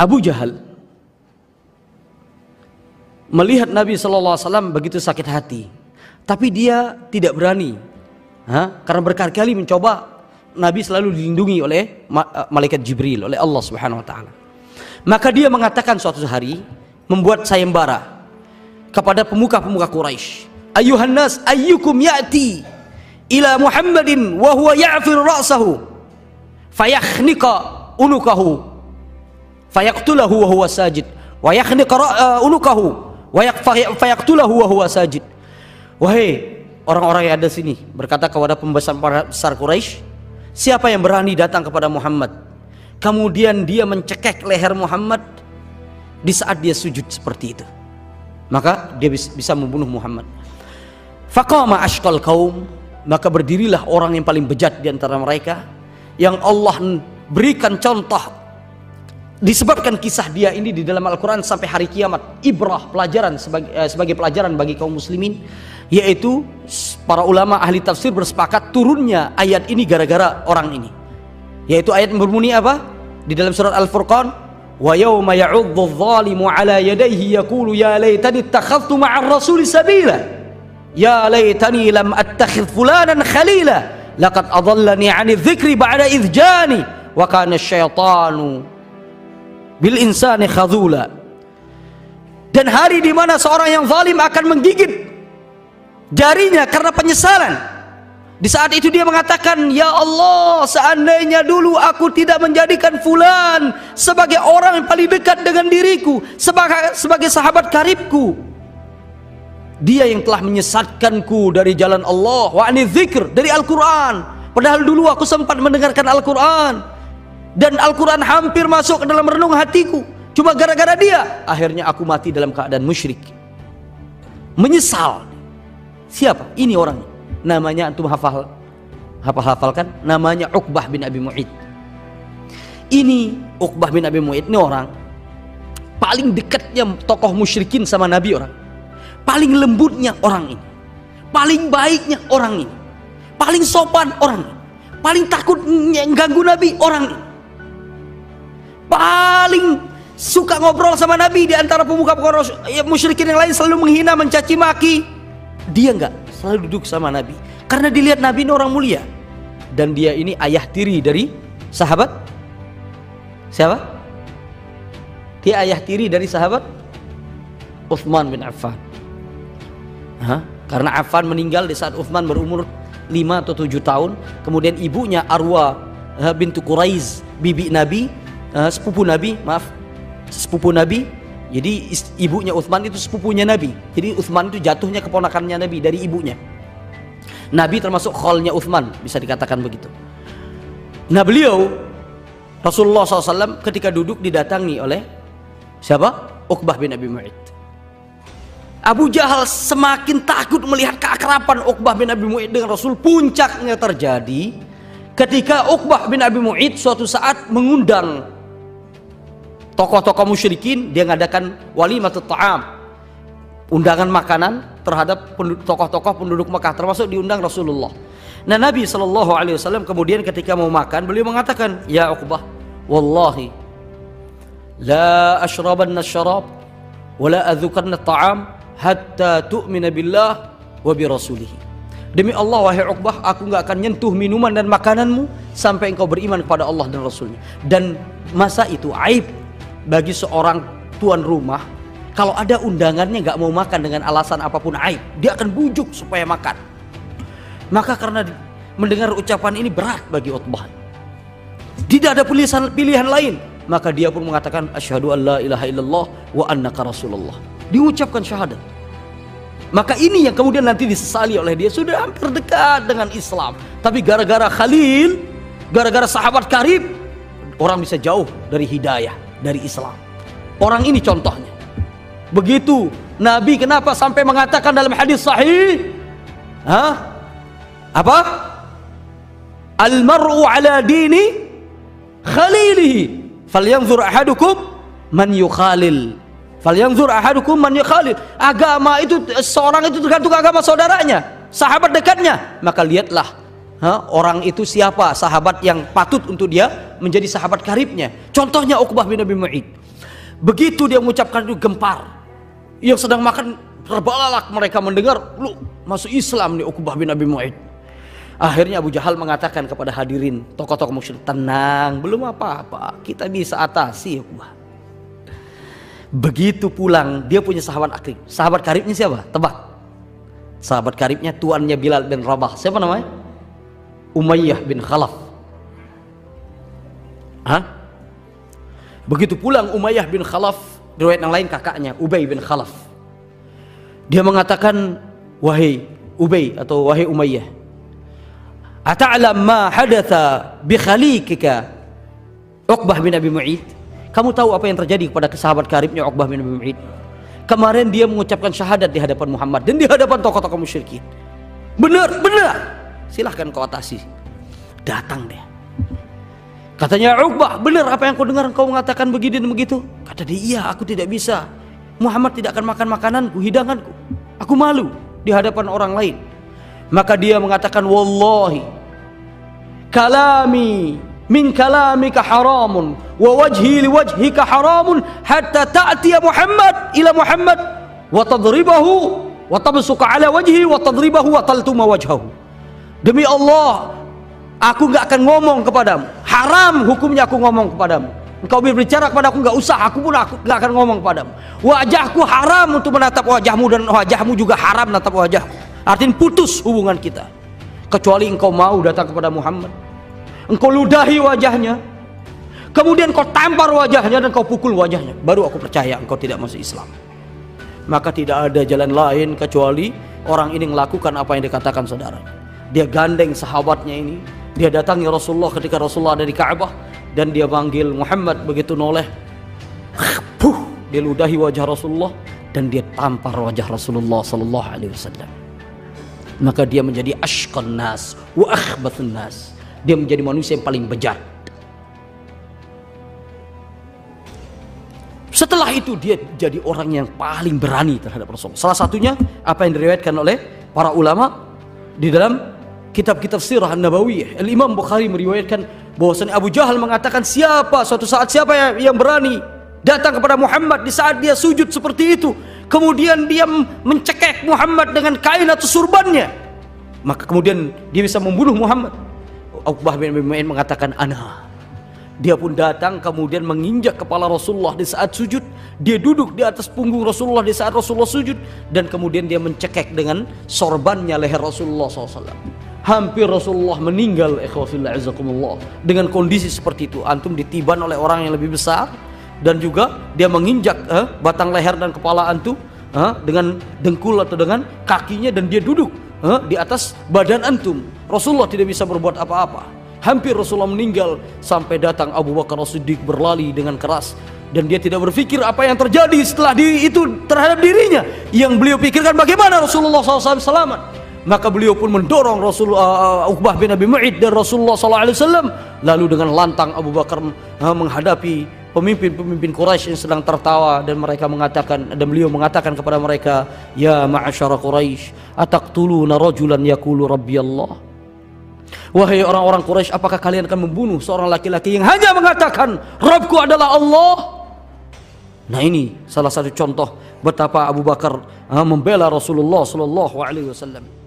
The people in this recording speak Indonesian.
Abu Jahal melihat Nabi Shallallahu Alaihi Wasallam begitu sakit hati, tapi dia tidak berani, ha? karena berkali-kali mencoba Nabi selalu dilindungi oleh eh, malaikat Jibril oleh Allah Subhanahu Wa Taala. Maka dia mengatakan suatu hari membuat sayembara kepada pemuka-pemuka Quraisy. Ayuhan nas ayyukum ya'ti ila Muhammadin wa huwa ya'fir ra'sahu fayakhnika unukahu. Fayaqtulahu wa huwa sajid. Wa yakhniqa uh, unukahu. Wa fayaqtulahu wa huwa sajid. Wahai orang-orang yang ada sini berkata kepada pembesar besar Quraisy siapa yang berani datang kepada Muhammad kemudian dia mencekek leher Muhammad di saat dia sujud seperti itu maka dia bisa membunuh Muhammad. Faqama ashqal kaum maka berdirilah orang yang paling bejat di antara mereka yang Allah berikan contoh disebabkan kisah dia ini di dalam Al-Quran sampai hari kiamat. Ibrah pelajaran sebagai, eh, sebagai pelajaran bagi kaum muslimin yaitu para ulama ahli tafsir bersepakat turunnya ayat ini gara-gara orang ini. Yaitu ayat berbunyi apa? Di dalam surat Al-Furqan wa yawma ya'udhu dhalimu ala yadayhi yaqulu ya laytani ittakhadhtu ma'ar rasuli sabila ya laytani lam attakhidh fulanan khalila laqad adallani 'ani dhikri ba'da idh jani wa kana syaitanu bil insani khadula dan hari di mana seorang yang zalim akan menggigit jarinya karena penyesalan di saat itu dia mengatakan, Ya Allah, seandainya dulu aku tidak menjadikan fulan sebagai orang yang paling dekat dengan diriku, sebagai, sebagai sahabat karibku. Dia yang telah menyesatkanku dari jalan Allah, wa ani zikr, dari Al-Quran. Padahal dulu aku sempat mendengarkan Al-Quran. Dan Al-Quran hampir masuk ke dalam renung hatiku. Cuma gara-gara dia akhirnya aku mati dalam keadaan musyrik. Menyesal. Siapa? Ini orang. Namanya antum hafal hafal hafalkan. Namanya Uqbah bin Abi Mu'id. Ini Uqbah bin Abi Mu'id ini orang paling dekatnya tokoh musyrikin sama Nabi orang paling lembutnya orang ini. Paling baiknya orang ini. Paling sopan orang ini. Paling takut ganggu Nabi orang ini. Paling suka ngobrol sama Nabi di antara pemuka ya, musyrikin yang lain selalu menghina, mencaci maki. Dia enggak selalu duduk sama Nabi. Karena dilihat Nabi ini orang mulia. Dan dia ini ayah tiri dari sahabat. Siapa? Dia ayah tiri dari sahabat Uthman bin Affan. Karena Affan meninggal di saat Uthman berumur 5 atau 7 tahun, kemudian ibunya Arwa bintu Quraiz, bibi Nabi uh, sepupu Nabi, maaf, sepupu Nabi. Jadi ibunya Uthman itu sepupunya Nabi. Jadi Uthman itu jatuhnya keponakannya Nabi dari ibunya. Nabi termasuk kholnya Uthman, bisa dikatakan begitu. Nah beliau Rasulullah SAW ketika duduk didatangi oleh siapa? Uqbah bin Abi Mu'id. Abu Jahal semakin takut melihat keakraban Uqbah bin Abi Mu'id dengan Rasul. Puncaknya terjadi ketika Uqbah bin Abi Mu'id suatu saat mengundang tokoh-tokoh musyrikin dia ngadakan walimatut ta'am undangan makanan terhadap tokoh-tokoh penduduk Mekah termasuk diundang Rasulullah nah Nabi SAW kemudian ketika mau makan beliau mengatakan ya Uqbah wallahi la ashrabanna syarab wala adzukanna ta'am hatta tu'mina billah wa bi rasulihi. Demi Allah wahai Uqbah aku nggak akan nyentuh minuman dan makananmu sampai engkau beriman kepada Allah dan Rasulnya. Dan masa itu aib bagi seorang tuan rumah kalau ada undangannya nggak mau makan dengan alasan apa pun aib dia akan bujuk supaya makan. Maka karena mendengar ucapan ini berat bagi Utbah tidak ada pilihan pilihan lain. Maka dia pun mengatakan asyhadu an la ilaha illallah wa annaka rasulullah diucapkan syahadat maka ini yang kemudian nanti disesali oleh dia sudah hampir dekat dengan Islam tapi gara-gara Khalil gara-gara sahabat karib orang bisa jauh dari hidayah dari Islam. Orang ini contohnya. Begitu Nabi kenapa sampai mengatakan dalam hadis sahih? Hah? Apa? Al-mar'u ala dini khalilihi. Falyanzur ahadukum man yukhalil. Falyanzur ahadukum man yukhalil. Agama itu seorang itu tergantung agama saudaranya, sahabat dekatnya. Maka lihatlah ha, orang itu siapa sahabat yang patut untuk dia menjadi sahabat karibnya. Contohnya Uqbah bin Abi Mu'id. Begitu dia mengucapkan itu gempar. Yang sedang makan terbalalak mereka mendengar lu masuk Islam nih Uqbah bin Abi Mu'id. Akhirnya Abu Jahal mengatakan kepada hadirin tokoh-tokoh musyrik tenang belum apa-apa. Kita bisa atasi Uqbah begitu pulang dia punya sahabat akrib sahabat karibnya siapa? Tebak. Sahabat karibnya tuannya Bilal bin Rabah. Siapa namanya? Umayyah bin Khalaf. Hah? begitu pulang Umayyah bin Khalaf riwayat yang lain kakaknya Ubay bin Khalaf. Dia mengatakan wahai Ubay atau wahai Umayyah ata'lam ma hadatha bi khalikika Uqbah bin Abi Mu'id kamu tahu apa yang terjadi kepada sahabat karibnya Uqbah bin Abi Mu'id kemarin dia mengucapkan syahadat di hadapan Muhammad dan di hadapan tokoh-tokoh musyrikin. Benar benar. Silahkan kau atasi. Datang dia. Katanya Uqbah benar apa yang kau dengar? Kau mengatakan begini dan begitu. Kata dia iya aku tidak bisa. Muhammad tidak akan makan makananku hidanganku. Aku malu di hadapan orang lain. Maka dia mengatakan wallahi kalami min kalamika haramun wa wajhi li wajhika haramun hatta ta'tiya Muhammad ila Muhammad wa tadribahu wa tabsuka ala wajhi wa tadribahu wa taltuma wajhahu Demi Allah, aku nggak akan ngomong kepadamu. Haram hukumnya aku ngomong kepadamu. Engkau berbicara kepada aku nggak usah, aku pun aku nggak akan ngomong kepadamu. Wajahku haram untuk menatap wajahmu dan wajahmu juga haram menatap wajahku. Artinya putus hubungan kita. Kecuali engkau mau datang kepada Muhammad. Engkau ludahi wajahnya. Kemudian kau tampar wajahnya dan kau pukul wajahnya. Baru aku percaya engkau tidak masuk Islam. Maka tidak ada jalan lain kecuali orang ini melakukan apa yang dikatakan saudaranya dia gandeng sahabatnya ini dia datangi Rasulullah ketika Rasulullah ada di Ka'bah dan dia panggil Muhammad begitu noleh puh dia ludahi wajah Rasulullah dan dia tampar wajah Rasulullah sallallahu alaihi wasallam maka dia menjadi ashqan nas wa akhbathun nas dia menjadi manusia yang paling bejat setelah itu dia jadi orang yang paling berani terhadap Rasulullah salah satunya apa yang diriwayatkan oleh para ulama di dalam kitab-kitab sirah Nabawiyah. Al-Imam Bukhari meriwayatkan bahwasanya Abu Jahal mengatakan siapa suatu saat siapa yang, yang berani datang kepada Muhammad di saat dia sujud seperti itu. Kemudian dia mencekek Muhammad dengan kain atau surbannya. Maka kemudian dia bisa membunuh Muhammad. Uqbah bin Abi mengatakan ana. Dia pun datang kemudian menginjak kepala Rasulullah di saat sujud. Dia duduk di atas punggung Rasulullah di saat Rasulullah sujud. Dan kemudian dia mencekek dengan sorbannya leher Rasulullah SAW hampir Rasulullah meninggal dengan kondisi seperti itu antum ditiban oleh orang yang lebih besar dan juga dia menginjak eh, batang leher dan kepala antum eh, dengan dengkul atau dengan kakinya dan dia duduk eh, di atas badan antum. Rasulullah tidak bisa berbuat apa-apa. Hampir Rasulullah meninggal sampai datang Abu Bakar As-Siddiq berlari dengan keras. Dan dia tidak berpikir apa yang terjadi setelah di, itu terhadap dirinya. Yang beliau pikirkan bagaimana Rasulullah SAW selamat maka beliau pun mendorong Rasulullah uh, Uqbah bin Abi Mu'id dan Rasulullah wasallam. Lalu dengan lantang Abu Bakar uh, menghadapi pemimpin-pemimpin Quraisy yang sedang tertawa dan mereka mengatakan dan beliau mengatakan kepada mereka ya ma'asyara Quraisy ataqtuluna rajulan yaqulu rabbi Allah? Wahai orang-orang Quraisy apakah kalian akan membunuh seorang laki-laki yang hanya mengatakan Rabbku adalah Allah Nah ini salah satu contoh betapa Abu Bakar uh, membela Rasulullah sallallahu alaihi wasallam